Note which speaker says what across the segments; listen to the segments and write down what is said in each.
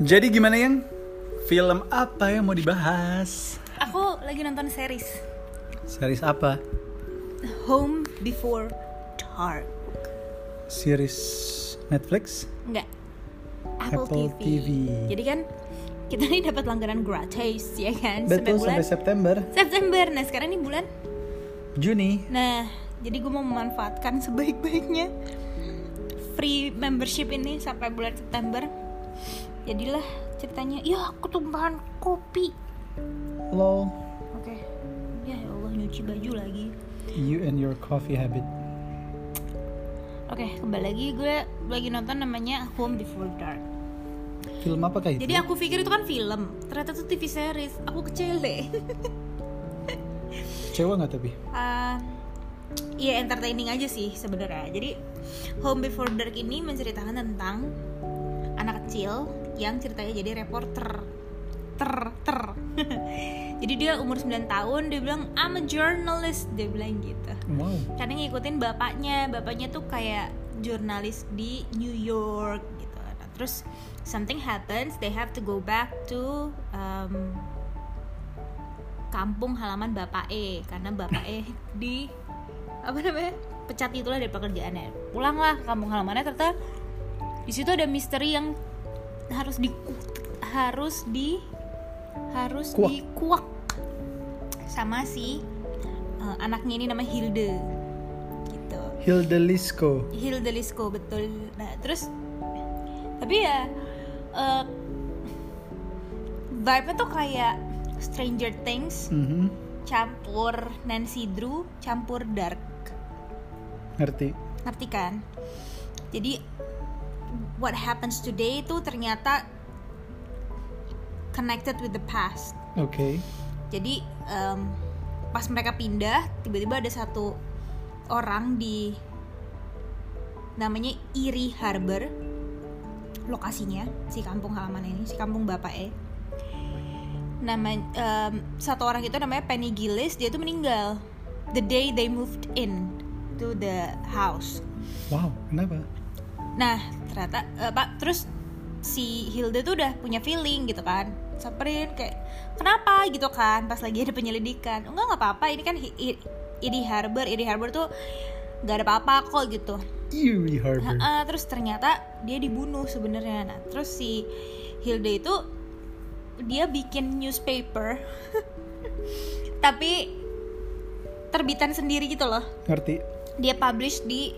Speaker 1: Jadi gimana yang film apa yang mau dibahas?
Speaker 2: Aku lagi nonton series
Speaker 1: Series apa?
Speaker 2: Home Before Dark.
Speaker 1: Series Netflix?
Speaker 2: Enggak. Apple,
Speaker 1: Apple
Speaker 2: TV.
Speaker 1: TV.
Speaker 2: Jadi kan kita nih dapat langganan gratis ya kan
Speaker 1: Betul
Speaker 2: bulan
Speaker 1: sampai September,
Speaker 2: September. Nah, sekarang ini bulan.
Speaker 1: Juni.
Speaker 2: Nah, jadi gue mau memanfaatkan sebaik-baiknya free membership ini sampai bulan September. Jadilah ceritanya, ya aku tumpahan kopi.
Speaker 1: Lol,
Speaker 2: Oke. Ya Allah nyuci baju lagi.
Speaker 1: you and your coffee habit.
Speaker 2: Oke, kembali lagi gue lagi nonton namanya Home Before Dark.
Speaker 1: Film apa kayak itu?
Speaker 2: Jadi aku pikir itu kan film, ternyata itu TV series. Aku kecil deh.
Speaker 1: Kecewa nggak tapi?
Speaker 2: Ah, Iya entertaining aja sih sebenarnya. Jadi Home Before Dark ini menceritakan tentang anak kecil yang ceritanya jadi reporter. Ter ter. jadi dia umur 9 tahun dia bilang I'm a journalist dia bilang gitu.
Speaker 1: Wow.
Speaker 2: Karena ngikutin bapaknya, bapaknya tuh kayak jurnalis di New York gitu. Nah, terus something happens, they have to go back to um, kampung halaman bapak E karena bapak E di apa namanya pecat itulah dari pekerjaannya. Pulanglah ke kampung halamannya ternyata di situ ada misteri yang harus di harus di harus
Speaker 1: Kuak.
Speaker 2: dikuak sama si uh, anaknya ini namanya Hilde gitu.
Speaker 1: Hilda Lisco.
Speaker 2: Hilda Lisco betul. Nah terus tapi ya uh, vibe-nya tuh kayak Stranger Things
Speaker 1: Mhm.
Speaker 2: campur Nancy Drew campur Dark
Speaker 1: Ngerti?
Speaker 2: ngerti kan? Jadi what happens today itu ternyata connected with the past.
Speaker 1: Oke.
Speaker 2: Jadi em, pas mereka pindah tiba-tiba ada satu orang di namanya Erie Harbor lokasinya si kampung halaman ini si kampung bapak E nama em, satu orang itu namanya Penny Gillis dia tuh meninggal the day they moved in to the house
Speaker 1: Wow. Kenapa?
Speaker 2: Nah, ternyata eh, Pak, terus si Hilda tuh udah punya feeling gitu kan. Samperin kayak kenapa gitu kan pas lagi ada penyelidikan. Enggak nggak apa-apa, ini kan Hi- I- Erie Harbor, Erie Harbor tuh nggak ada apa-apa kok gitu.
Speaker 1: Erie Harbor.
Speaker 2: Ha-ha, terus ternyata dia dibunuh sebenarnya. Nah, terus si Hilda itu dia bikin newspaper tapi terbitan sendiri gitu loh.
Speaker 1: Ngerti?
Speaker 2: Dia publish di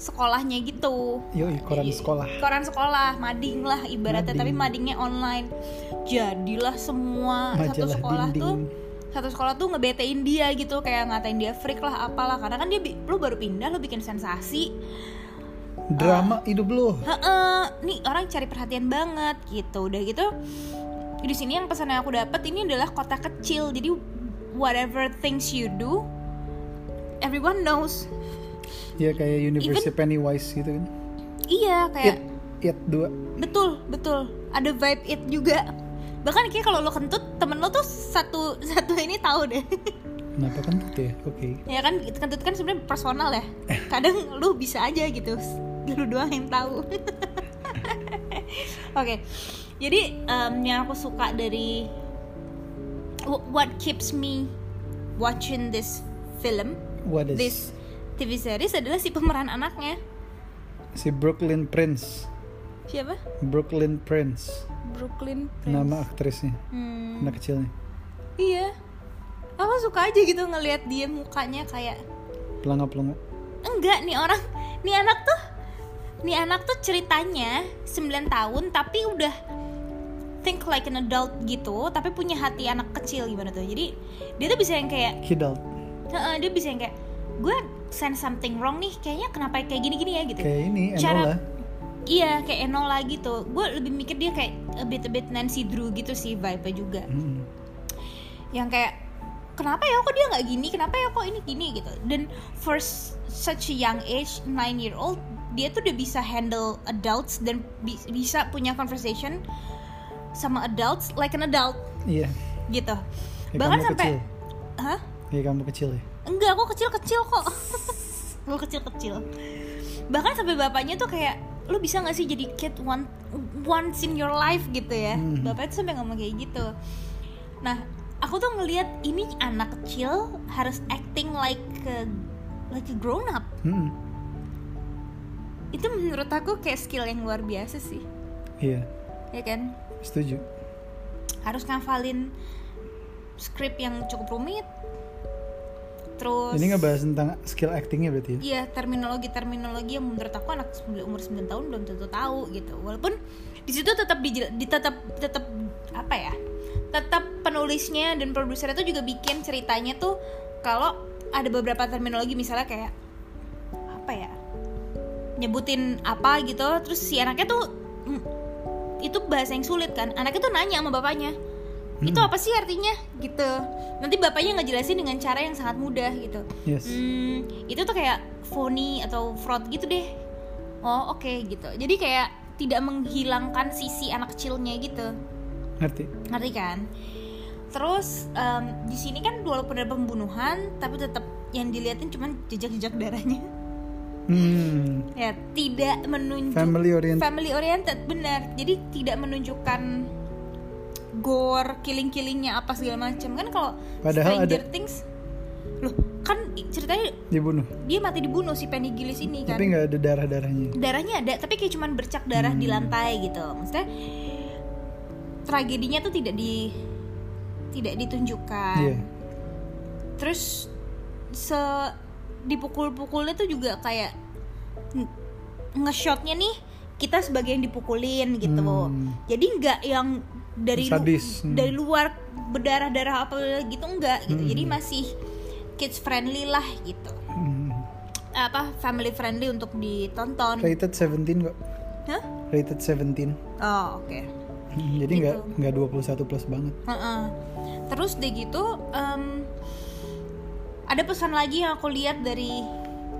Speaker 2: sekolahnya gitu
Speaker 1: Yoi, koran sekolah.
Speaker 2: koran sekolah mading lah ibaratnya
Speaker 1: Mading.
Speaker 2: tapi madingnya online jadilah semua satu
Speaker 1: Majalah
Speaker 2: sekolah
Speaker 1: dinding.
Speaker 2: tuh satu sekolah tuh ngebetein dia gitu kayak ngatain dia freak lah apalah karena kan dia lu baru pindah lu bikin sensasi
Speaker 1: Drama hidup lu.
Speaker 2: Heeh, nih orang cari perhatian banget gitu udah gitu di sini yang pesan yang aku dapat ini adalah kota kecil jadi whatever things you do everyone knows
Speaker 1: Ya kayak University Pennywise gitu kan.
Speaker 2: iya kayak
Speaker 1: It, It 2.
Speaker 2: betul betul ada vibe it juga bahkan kayak kalau lo kentut temen lo tuh satu satu ini tahu deh
Speaker 1: Kenapa kan gitu ya? Oke.
Speaker 2: ya kan kentut kan sebenarnya personal ya kadang lu bisa aja gitu lu doang yang tahu oke jadi em, yang aku suka dari wh- what keeps me watching this film
Speaker 1: What is
Speaker 2: this TV series adalah si pemeran anaknya
Speaker 1: si Brooklyn Prince?
Speaker 2: siapa
Speaker 1: Brooklyn Prince.
Speaker 2: Brooklyn Prince.
Speaker 1: Nama aktrisnya.
Speaker 2: Hmm.
Speaker 1: Anak kecilnya.
Speaker 2: Iya. Aku suka aja gitu ngelihat dia mukanya kayak
Speaker 1: Pelangga-pelangga.
Speaker 2: enggak nih orang, nih anak tuh nih anak tuh ceritanya 9 tahun tapi udah think like an adult gitu, tapi punya hati anak kecil gimana tuh. Jadi dia tuh bisa yang kayak
Speaker 1: Kidult.
Speaker 2: Heeh, dia bisa yang kayak gue sense something wrong nih, kayaknya kenapa kayak gini-gini ya gitu.
Speaker 1: Kayak ini
Speaker 2: Cara-
Speaker 1: Enola.
Speaker 2: Iya, kayak Enola gitu. Gue lebih mikir dia kayak a bit a bit Nancy Drew gitu sih vibe-nya juga.
Speaker 1: Hmm.
Speaker 2: yang kayak kenapa ya kok dia nggak gini kenapa ya kok ini gini gitu dan for s- such a young age 9 year old dia tuh udah bisa handle adults dan bi- bisa punya conversation sama adults like an adult
Speaker 1: Iya.
Speaker 2: gitu
Speaker 1: Kayak
Speaker 2: bahkan sampai
Speaker 1: kecil.
Speaker 2: hah
Speaker 1: Kayak kamu kecil ya.
Speaker 2: Enggak aku kecil kecil kok. Gue kecil kecil bahkan sampai bapaknya tuh kayak lu bisa nggak sih jadi kid one once in your life? gitu ya.
Speaker 1: Hmm.
Speaker 2: bapaknya tuh sampai ngomong kayak gitu. Nah aku tuh ngelihat ini anak kecil harus acting like a, like a grown up.
Speaker 1: Mm-mm.
Speaker 2: itu menurut aku kayak skill yang luar biasa sih.
Speaker 1: Iya.
Speaker 2: Ya kan?
Speaker 1: Setuju.
Speaker 2: Harus ngafalin skrip yang cukup rumit terus
Speaker 1: ini ngebahas tentang skill actingnya berarti ya
Speaker 2: Iya terminologi-terminologi yang menurut aku anak umur 9 tahun belum tentu tahu gitu. Walaupun di situ tetap di, di tetap tetap apa ya? Tetap penulisnya dan produsernya tuh juga bikin ceritanya tuh kalau ada beberapa terminologi misalnya kayak apa ya? nyebutin apa gitu terus si anaknya tuh mm, itu bahasa yang sulit kan. Anaknya tuh nanya sama bapaknya. Itu
Speaker 1: Hmm.
Speaker 2: apa sih artinya gitu. Nanti bapaknya ngejelasin dengan cara yang sangat mudah gitu.
Speaker 1: yes
Speaker 2: Hmm, itu tuh kayak phony atau fraud gitu deh. Oh oke gitu. Jadi kayak tidak menghilangkan sisi anak kecilnya gitu,
Speaker 1: ngerti
Speaker 2: ngerti kan? Terus em, di sini kan walaupun ada pembunuhan, tapi tetap yang diliatin cuman jejak-jejak darahnya.
Speaker 1: hmm.
Speaker 2: Ya tidak menunjuk
Speaker 1: family oriented
Speaker 2: family oriented benar. Jadi tidak menunjukkan gore, killing-killingnya apa segala macam kan kalau
Speaker 1: Padahal
Speaker 2: Stranger
Speaker 1: ada-
Speaker 2: Things loh kan ceritanya
Speaker 1: dibunuh.
Speaker 2: Dia mati dibunuh si Penny Gillis ini kan.
Speaker 1: Tapi nggak ada darah darahnya
Speaker 2: darahnya ada tapi kayak cuman bercak darah di
Speaker 1: Hmm.
Speaker 2: lantai gitu. Maksudnya tragedinya tuh tidak di tidak ditunjukkan.
Speaker 1: Iya.
Speaker 2: Terus se dipukul-pukulnya tuh juga kayak nge- nge-shotnya nih kita sebagai yang dipukulin gitu.
Speaker 1: Hmm.
Speaker 2: jadi nggak yang dari lu-
Speaker 1: Sadis, hmm.
Speaker 2: dari luar berdarah-darah apa gitu enggak gitu
Speaker 1: Hmm.
Speaker 2: jadi masih kids friendly lah gitu
Speaker 1: Hmm.
Speaker 2: apa family friendly untuk ditonton
Speaker 1: rated 17 kok
Speaker 2: Hah?
Speaker 1: rated 17
Speaker 2: oh oke
Speaker 1: Hmm, jadi nggak
Speaker 2: Gitu.
Speaker 1: nggak 21 plus banget
Speaker 2: Heeh. Terus deh gitu, em, ada pesan lagi yang aku lihat dari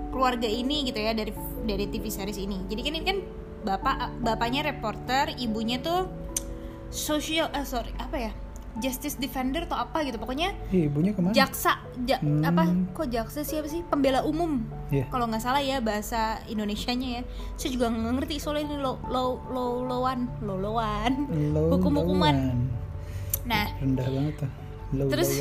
Speaker 2: keluarga ini gitu ya dari dari TV series ini. Jadi kan ini kan bapak bapaknya reporter, ibunya tuh social eh sorry apa ya? Justice defender atau apa gitu. Pokoknya
Speaker 1: Ih, ibunya ke mana?
Speaker 2: jaksa ja-
Speaker 1: Hmm.
Speaker 2: apa? Kok jaksa siapa sih? Pembela umum.
Speaker 1: Iya.
Speaker 2: kalau nggak salah ya bahasa Indonesianya ya. Saya juga nggak ngerti soalnya ini low low low lowan low lowan
Speaker 1: Low
Speaker 2: hukum-hukuman.
Speaker 1: Lowan.
Speaker 2: nah.
Speaker 1: Rendah banget tuh. Low
Speaker 2: Terus-.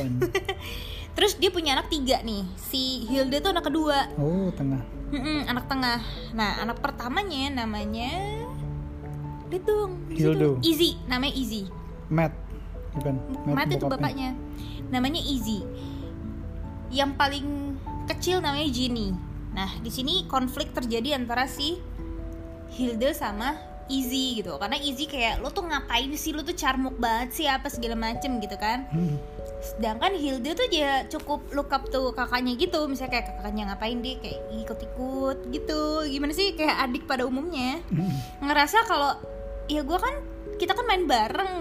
Speaker 2: Terus dia punya anak tiga nih. Si Hilda tuh anak kedua,
Speaker 1: oh tengah.
Speaker 2: Mm-mm, anak tengah. Nah, anak pertamanya namanya Lihat dong. di situ. Easy, namanya Easy.
Speaker 1: Matt bukan
Speaker 2: Mati itu
Speaker 1: bokapnya.
Speaker 2: bapaknya. Namanya Easy. Yang paling kecil namanya Ginny. Nah, di sini konflik terjadi antara si Hilda sama Easy gitu. Karena Easy kayak lo tuh ngapain sih? Lo tuh carmuk banget sih apa segala macem gitu kan
Speaker 1: Hmm.
Speaker 2: sedangkan Hilda tuh ya cukup look up tuh kakaknya gitu misalnya kayak kakaknya ngapain dia kayak ikut-ikut gitu gimana sih kayak adik pada umumnya
Speaker 1: Hmm.
Speaker 2: ngerasa kalau ya gue kan kita kan main bareng.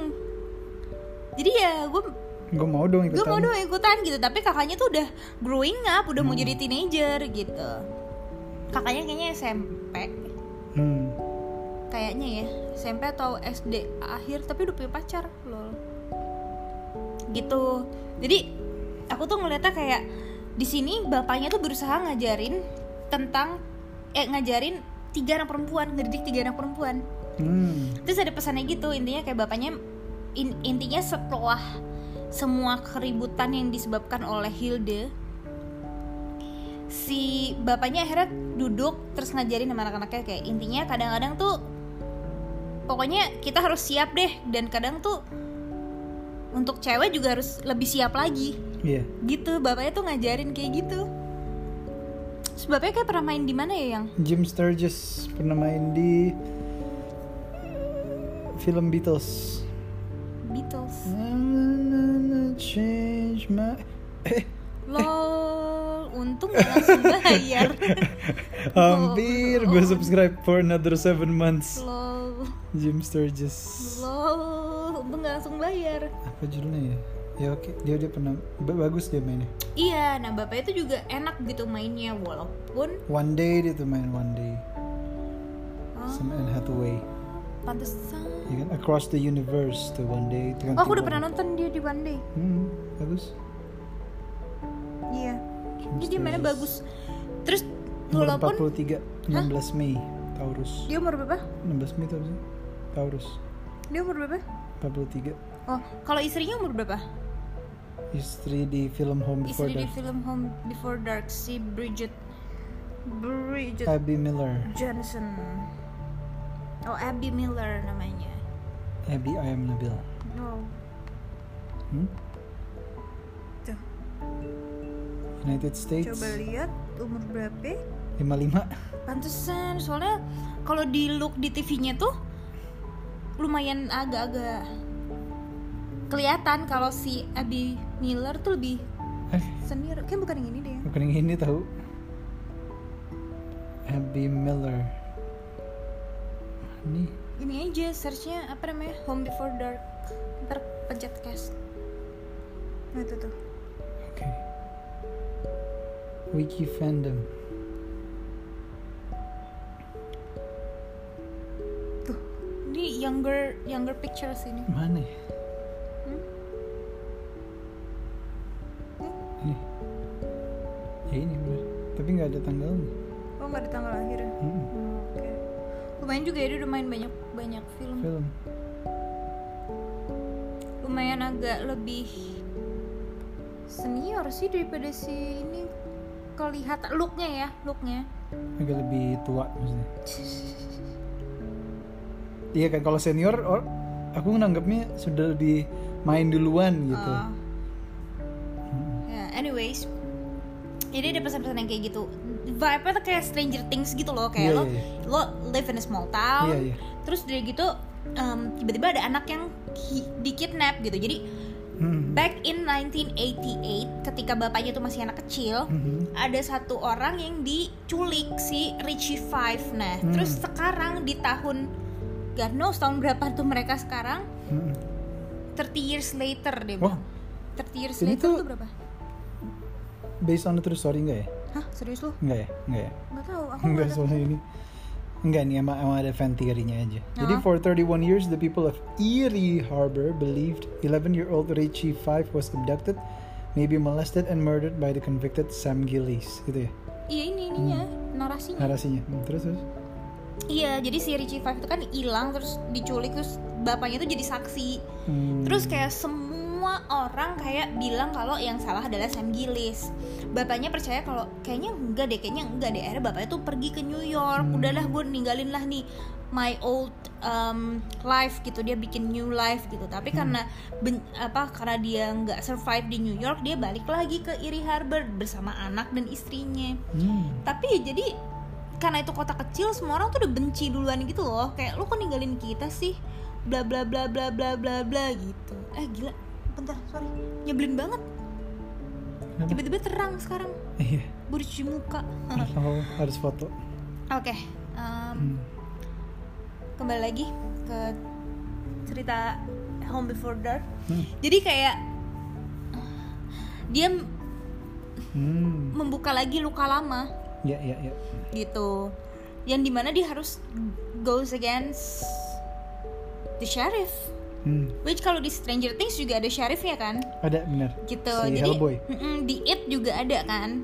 Speaker 2: Jadi ya gue
Speaker 1: gue mau dong
Speaker 2: gue
Speaker 1: ikutan.
Speaker 2: mau dong ikutan gitu. Tapi kakaknya tuh udah growing up udah mau
Speaker 1: Hmm.
Speaker 2: jadi teenager gitu. Kakaknya kayaknya SMP
Speaker 1: Hmm.
Speaker 2: kayaknya ya SMP atau SD akhir tapi udah punya pacar lol. Gitu. Jadi aku tuh ngeliatnya kayak di sini bapaknya tuh berusaha ngajarin tentang eh ngajarin tiga anak perempuan ngedidik tiga anak perempuan
Speaker 1: Hmm.
Speaker 2: terus ada pesannya gitu intinya kayak bapaknya in- intinya setelah semua keributan yang disebabkan oleh Hilde si bapaknya akhirnya duduk terus ngajarin sama anak-anaknya. Kayak intinya kadang-kadang tuh pokoknya kita harus siap deh. Dan kadang tuh untuk cewek juga harus lebih siap lagi.
Speaker 1: Iya.
Speaker 2: gitu bapaknya tuh ngajarin kayak gitu. Bapaknya kayak pernah main di mana ya yang?
Speaker 1: Jim Sturgis pernah main di film Beatles.
Speaker 2: Beatles
Speaker 1: change my eh
Speaker 2: lol untung gak langsung bayar
Speaker 1: hampir gue subscribe for another seven months.
Speaker 2: lol
Speaker 1: Jim Sturgis.
Speaker 2: lol untung gak langsung bayar
Speaker 1: Apa judulnya ya? Ya oke, dia dia pernah ba- bagus dia mainnya.
Speaker 2: iya nah bapak itu juga enak gitu mainnya walaupun
Speaker 1: One Day dia tuh main One Day
Speaker 2: oh,
Speaker 1: sama Anne Hathaway.
Speaker 2: Pantesan
Speaker 1: Ya kan Across the Universe tuh One Day. itu
Speaker 2: oh aku udah pernah nonton dia di One Day
Speaker 1: Hmm, bagus.
Speaker 2: iya jadi dia mainnya bagus terus
Speaker 1: Nomor
Speaker 2: walaupun
Speaker 1: 43 16 Mei Taurus.
Speaker 2: Dia umur berapa?
Speaker 1: 16 Mei sih? Taurus.
Speaker 2: Dia umur berapa?
Speaker 1: 43.
Speaker 2: Oh, kalau istrinya umur berapa?
Speaker 1: Istri di film Home Before
Speaker 2: Istri di
Speaker 1: Dark.
Speaker 2: film Home Before Dark si Bridget Bridget
Speaker 1: Abby Miller.
Speaker 2: Johnson. Oh, Abby Miller namanya.
Speaker 1: Abby I am Nabila.
Speaker 2: Oh,
Speaker 1: Hmm?
Speaker 2: tuh.
Speaker 1: United States.
Speaker 2: Coba lihat umur berapa?
Speaker 1: 55.
Speaker 2: Pantesan, soalnya kalau di look di TV-nya tuh lumayan agak-agak kelihatan kalau si Abby Miller tuh lebih
Speaker 1: Eh,
Speaker 2: senior. Kayak bukan yang ini deh.
Speaker 1: bukan yang ini tahu. Abby Miller. Ini
Speaker 2: Ini aja searchnya apa namanya Home Before Dark. Ntar pencet cast. Nah itu tuh.
Speaker 1: Oke. Wiki fandom.
Speaker 2: Tuh. Ini younger younger pictures ini.
Speaker 1: Mana ya?
Speaker 2: Hmm?
Speaker 1: Ini. Ya ini bener. Tapi nggak ada tanggalnya.
Speaker 2: Oh nggak ada tanggal lahirnya.
Speaker 1: Mm-mm.
Speaker 2: Hmm, Oke. Lumayan juga ya dia udah main banyak banyak film.
Speaker 1: Film.
Speaker 2: Lumayan agak lebih senior sih daripada si ini kelihatan looknya ya looknya.
Speaker 1: Agak lebih tua maksudnya. Iya kan kalau senior or, aku nganggapnya sudah lebih main duluan gitu.
Speaker 2: Ya, anyways. Jadi ada pesan-pesan yang kayak gitu. Vibe-nya tuh kayak Stranger Things gitu loh, kayak
Speaker 1: Iya,
Speaker 2: lo
Speaker 1: iya,
Speaker 2: lo live in a small town.
Speaker 1: Iya, iya.
Speaker 2: Terus dari gitu em, tiba-tiba ada anak yang hi- dikidnap gitu. Jadi
Speaker 1: Hmm.
Speaker 2: back in 1988 ketika bapaknya tuh masih anak kecil,
Speaker 1: Mhm.
Speaker 2: ada satu orang yang diculik si Richie Five. Nah,
Speaker 1: Hmm.
Speaker 2: terus sekarang di tahun God knows tahun berapa tuh mereka sekarang?
Speaker 1: Mhm.
Speaker 2: 30 years later
Speaker 1: Wah.
Speaker 2: bilang. 30 years later
Speaker 1: tuh-
Speaker 2: tuh berapa?
Speaker 1: Based on the true story enggak ya?
Speaker 2: Hah, serius lu?
Speaker 1: Enggak ya? Enggak ya?
Speaker 2: Nggak tahu, aku
Speaker 1: Enggak soalnya ini Enggak nih emang, emang ada fan theory-nya aja Jadi
Speaker 2: Oh.
Speaker 1: for 31 years the people of Erie Harbor believed 11-year-old Richie Five was abducted Maybe molested and murdered by the convicted Sam Gillies Gitu ya
Speaker 2: Iya ini ininya, narasinya.
Speaker 1: narasinya Hmm, Terus terus
Speaker 2: Iya, jadi si Richie Five itu kan hilang terus diculik terus bapaknya tuh jadi saksi.
Speaker 1: Hmm,
Speaker 2: Terus kayak semua orang kayak bilang kalau yang salah adalah Sam Gillis. Bapaknya percaya kalau kayaknya enggak deh, kayaknya enggak deh. Akhirnya bapaknya tuh pergi ke New York.
Speaker 1: Hmm.
Speaker 2: Udahlah gue ninggalin lah nih my old um, life gitu. Dia bikin new life gitu. Tapi karena ben- apa karena dia nggak survive di New York, dia balik lagi ke Erie Harbor bersama anak dan istrinya.
Speaker 1: hmm,
Speaker 2: Tapi ya jadi karena itu kota kecil semua orang tuh udah benci duluan gitu loh. Kayak lu kok ninggalin kita sih? Bla bla bla bla bla bla bla gitu. Eh gila, bentar, sorry. Nyebelin banget. Tiba-tiba terang sekarang.
Speaker 1: Iya
Speaker 2: Bercuci muka.
Speaker 1: Oh harus foto
Speaker 2: Oke, em,
Speaker 1: Hmm.
Speaker 2: kembali lagi ke cerita Home Before Dark.
Speaker 1: Hmm.
Speaker 2: Jadi kayak dia
Speaker 1: Hmm.
Speaker 2: membuka lagi luka lama
Speaker 1: Ya ya ya
Speaker 2: gitu yang di mana dia harus goes against the sheriff
Speaker 1: hmm.
Speaker 2: which kalau di Stranger Things juga ada sheriffnya kan?
Speaker 1: Ada bener
Speaker 2: gitu.
Speaker 1: Si
Speaker 2: jadi
Speaker 1: Hellboy.
Speaker 2: di It juga ada kan?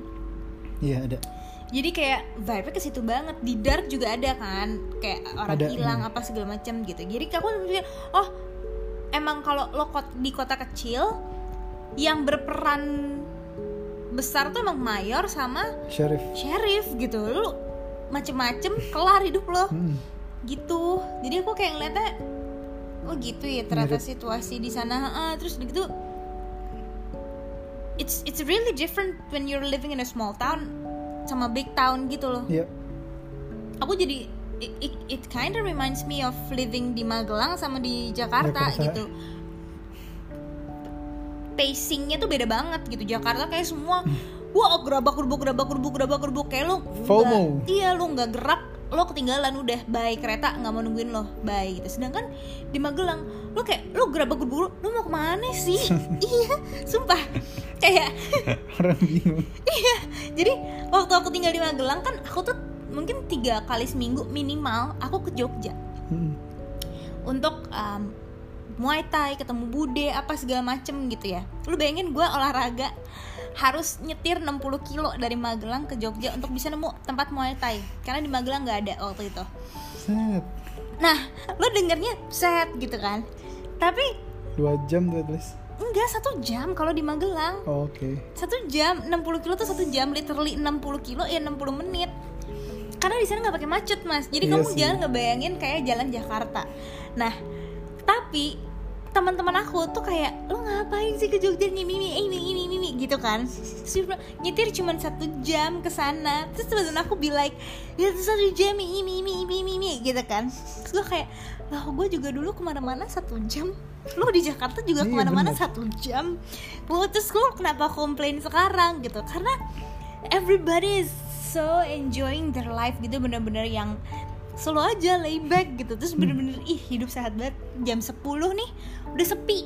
Speaker 1: Iya ada.
Speaker 2: Jadi kayak vibe ke situ banget. Di Dark juga ada kan? Kayak orang
Speaker 1: Ada,
Speaker 2: hilang
Speaker 1: hmm.
Speaker 2: apa segala macam gitu. Jadi aku pikir oh emang kalau lo kot- di kota kecil yang berperan besar tuh emang mayor sama
Speaker 1: Sheriff
Speaker 2: sheriff gitu. Lu macem-macem kelar hidup lo.
Speaker 1: Hmm.
Speaker 2: gitu. Jadi aku kayak ngeliatnya oh gitu ya ternyata
Speaker 1: Mirip.
Speaker 2: situasi di sana Heeh, terus udah gitu it's it's really different when you're living in a small town sama big town gitu loh
Speaker 1: Iya
Speaker 2: aku jadi it, it, it kinda reminds me of living di Magelang sama di Jakarta,
Speaker 1: Jakarta.
Speaker 2: gitu pacingnya tuh beda banget gitu Jakarta kayak semua wah gerabak gerubuk gerabak gerubuk gerabak gerubuk kayak lo
Speaker 1: FOMO.
Speaker 2: iya lo nggak gerak lo ketinggalan udah bye kereta nggak mau nungguin lo bye gitu. Sedangkan di Magelang lo kayak lo gerabak gerubuk lo mau ke mana sih? Iya sumpah. Kayak
Speaker 1: Orang bingung.
Speaker 2: Iya, jadi waktu aku tinggal di Magelang kan aku tuh mungkin tiga kali seminggu minimal aku ke Jogja.
Speaker 1: Hmm.
Speaker 2: untuk um, Muay Thai, ketemu bude, apa segala macem gitu ya. Lu bayangin gue olahraga harus nyetir 60 kilo dari Magelang ke Jogja untuk bisa nemu tempat Muay Thai karena di Magelang nggak ada waktu itu
Speaker 1: Set.
Speaker 2: nah lo dengernya set gitu kan tapi
Speaker 1: Dua jam tuh at least.
Speaker 2: enggak satu jam kalau di Magelang
Speaker 1: Oh, Oke.
Speaker 2: satu jam 60 kilo tuh satu jam literally 60 kilo ya 60 menit karena di sana nggak pakai macet mas jadi
Speaker 1: Iya
Speaker 2: kamu
Speaker 1: sih.
Speaker 2: jangan ngebayangin kayak jalan Jakarta nah tapi teman-teman aku tuh kayak lo ngapain sih ke Jogja? Nih mimi ini ini ini gitu kan. Nyetir cuma satu jam ke sana. Terus teman aku be like ya satu jam ini ini ini ini gitu kan. Terus gue kayak lah gue juga dulu ke mana-mana satu jam. Lo di Jakarta juga
Speaker 1: Iya,
Speaker 2: ke mana-mana
Speaker 1: bener.
Speaker 2: satu jam. Wah, terus lo kenapa komplain sekarang gitu. Karena everybody is so enjoying their life gitu bener-bener yang selalu aja lay back gitu. Terus bener-bener ih hidup sehat banget. Jam 10 nih udah sepi.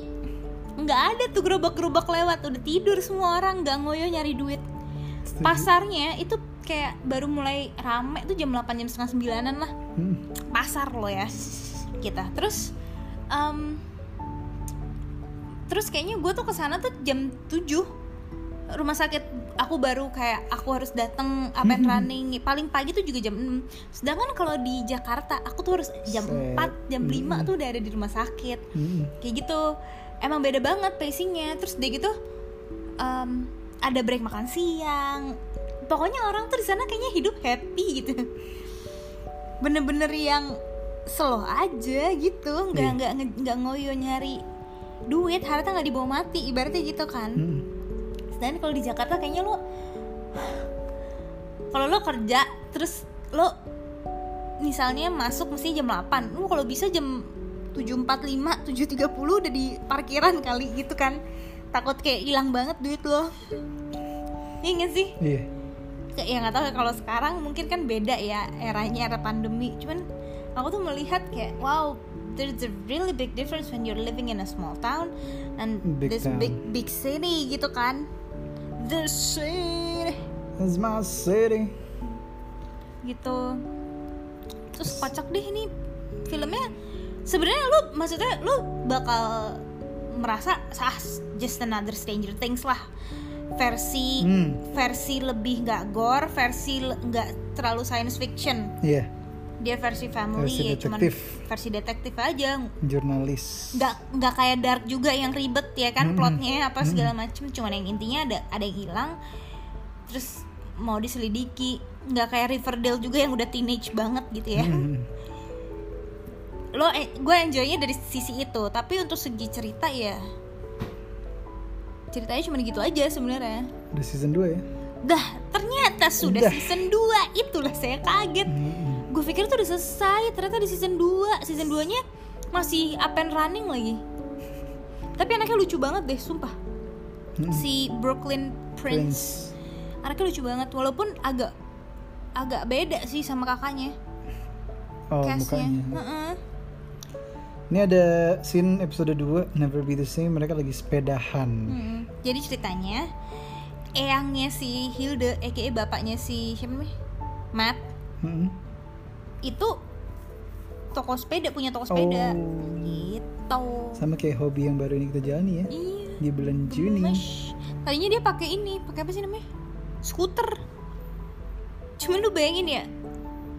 Speaker 2: Nggak ada tuh gerobak-gerobak lewat udah tidur semua orang nggak ngoyo nyari duit. Pasarnya itu kayak baru mulai rame tuh jam 8 jam setengah sembilanan lah.
Speaker 1: Hmm.
Speaker 2: pasar lo ya kita. Terus em, terus kayaknya gue tuh ke sana tuh jam 7 rumah sakit aku baru kayak aku harus datang and
Speaker 1: Hmm.
Speaker 2: running paling pagi tuh juga jam 6 sedangkan kalau di Jakarta aku tuh harus jam
Speaker 1: Set.
Speaker 2: 4 jam 5
Speaker 1: Hmm.
Speaker 2: tuh udah ada di rumah sakit
Speaker 1: Hmm.
Speaker 2: kayak gitu emang beda banget pacingnya terus dia gitu em, ada break makan siang pokoknya orang tuh di sana kayaknya hidup happy gitu bener-bener yang slow aja gitu nggak
Speaker 1: Iya.
Speaker 2: nggak nggak ngoyo nyari duit harta nggak dibawa mati ibaratnya gitu kan
Speaker 1: Hmm.
Speaker 2: Dan kalau di Jakarta kayaknya lo kalau lo kerja terus lo misalnya masuk mesti jam 8 lo kalau bisa jam 7.45 7.30 udah di parkiran kali gitu kan takut kayak hilang banget duit lo Iya gak sih?
Speaker 1: Iya.
Speaker 2: Kayak ya nggak tahu ya, kalau sekarang mungkin kan beda ya eranya era pandemi cuman aku tuh melihat kayak wow there's a really big difference when you're living in a small town and
Speaker 1: Big
Speaker 2: this
Speaker 1: town.
Speaker 2: big big city gitu kan the city
Speaker 1: That's my city.
Speaker 2: gitu terus kocak deh ini filmnya sebenarnya lu maksudnya lu bakal merasa sah just another Stranger Things lah versi
Speaker 1: Hmm.
Speaker 2: versi lebih nggak gore versi nggak terlalu science fiction
Speaker 1: Iya.
Speaker 2: Dia versi family
Speaker 1: Versi
Speaker 2: ya cuman versi detektif aja
Speaker 1: Jurnalis.
Speaker 2: nggak nggak kayak dark juga yang ribet ya kan
Speaker 1: Mm-mm.
Speaker 2: plotnya apa segala macem cuman yang intinya ada ada yang hilang terus mau diselidiki nggak kayak Riverdale juga yang udah teenage banget gitu ya
Speaker 1: Hmm.
Speaker 2: lo eh, gue enjoynya dari sisi itu tapi untuk segi cerita ya ceritanya cuma gitu aja sebenarnya
Speaker 1: Udah season 2 ya?
Speaker 2: dah ternyata sudah
Speaker 1: Dah.
Speaker 2: season 2 itulah saya kaget
Speaker 1: Hmm.
Speaker 2: Gue pikir tuh udah selesai ternyata di season 2 season 2 nya masih up and running lagi tapi anaknya lucu banget deh sumpah
Speaker 1: Hmm.
Speaker 2: si Brooklyn Prince.
Speaker 1: Prince.
Speaker 2: anaknya lucu banget walaupun agak agak beda sih sama kakaknya
Speaker 1: Oh,
Speaker 2: castnya.
Speaker 1: Ini ada scene episode 2 Never Be The Same Mereka lagi sepedahan
Speaker 2: Mm-mm. jadi ceritanya eyangnya si Hilde aka bapaknya si siapa namanya Matt
Speaker 1: Hmm.
Speaker 2: Itu toko sepeda punya toko sepeda.
Speaker 1: Oh.
Speaker 2: gitu.
Speaker 1: Sama kayak hobi yang baru ini kita jalani ya.
Speaker 2: Iya.
Speaker 1: Di bulan Juni.
Speaker 2: Tadinya dia pakai ini pakai apa sih namanya? Skuter. Cuman lu bayangin ya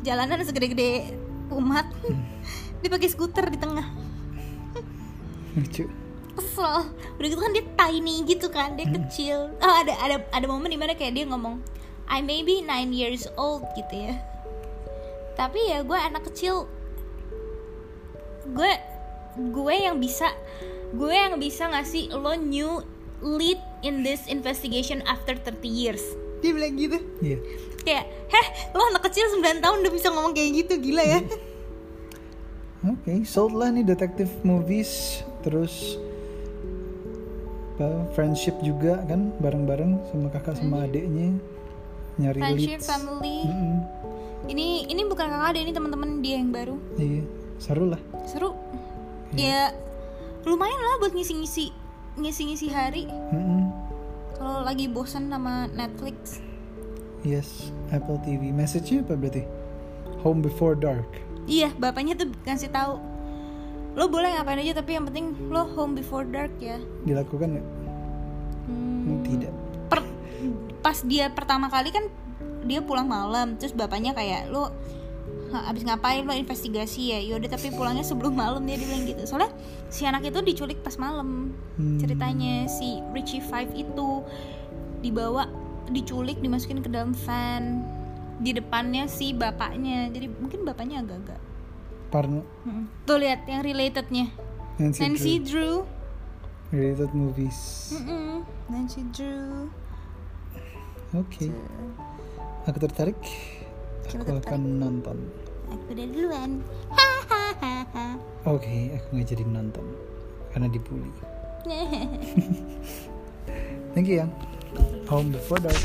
Speaker 2: jalanan segede-gede umat. Dia pakai skuter di tengah.
Speaker 1: Lucu.
Speaker 2: Kesel. Udah gitu kan dia tiny gitu kan dia kecil. Oh ada ada ada momen di mana kayak dia ngomong I may be nine years old gitu ya tapi ya gue anak kecil. Gue gue yang bisa gue yang bisa ngasih lo new lead in this investigation after 30 years. Dia bilang gitu?
Speaker 1: Iya.
Speaker 2: Kayak heh lo anak kecil 9 tahun udah bisa ngomong kayak gitu gila ya.
Speaker 1: Oke, sold lah nih detective movies Terus apa, Friendship juga kan Bareng-bareng sama kakak sama adeknya Nyari
Speaker 2: friendship
Speaker 1: leads.
Speaker 2: family.
Speaker 1: Mm-mm.
Speaker 2: Ini ini bukan kakak ada ini teman-teman dia yang baru.
Speaker 1: Iya, seru lah.
Speaker 2: Seru. Ya lumayan lah buat ngisi-ngisi ngisi-ngisi hari.
Speaker 1: Mm-mm.
Speaker 2: kalau lagi bosan sama Netflix.
Speaker 1: Yes, Apple TV Message-nya apa berarti? Home Before Dark.
Speaker 2: Iya bapaknya tuh kasih tahu. Lo boleh ngapain aja tapi yang penting lo home before dark ya.
Speaker 1: Dilakukan nggak?
Speaker 2: Hmm,
Speaker 1: Tidak.
Speaker 2: Per- pas dia pertama kali kan dia pulang malam terus bapaknya kayak "Hah, abis ngapain? Lo investigasi ya? Yaudah tapi pulangnya sebelum malam dia bilang gitu. Soalnya si anak itu diculik pas malam
Speaker 1: Hmm.
Speaker 2: ceritanya si Richie Five itu dibawa diculik dimasukin ke dalam van di depannya si bapaknya. Jadi mungkin bapaknya agak-agak
Speaker 1: Parno.
Speaker 2: Mm-mm. tuh lihat yang relatednya.
Speaker 1: Nancy,
Speaker 2: Nancy
Speaker 1: Drew.
Speaker 2: Drew.
Speaker 1: Related movies.
Speaker 2: Mm-mm. Nancy Drew.
Speaker 1: Oke aku tertarik.
Speaker 2: Coba
Speaker 1: aku akan nonton.
Speaker 2: Aku udah duluan. Hahaha.
Speaker 1: Oke aku nggak jadi nonton karena dibully. Thank you yang home before dark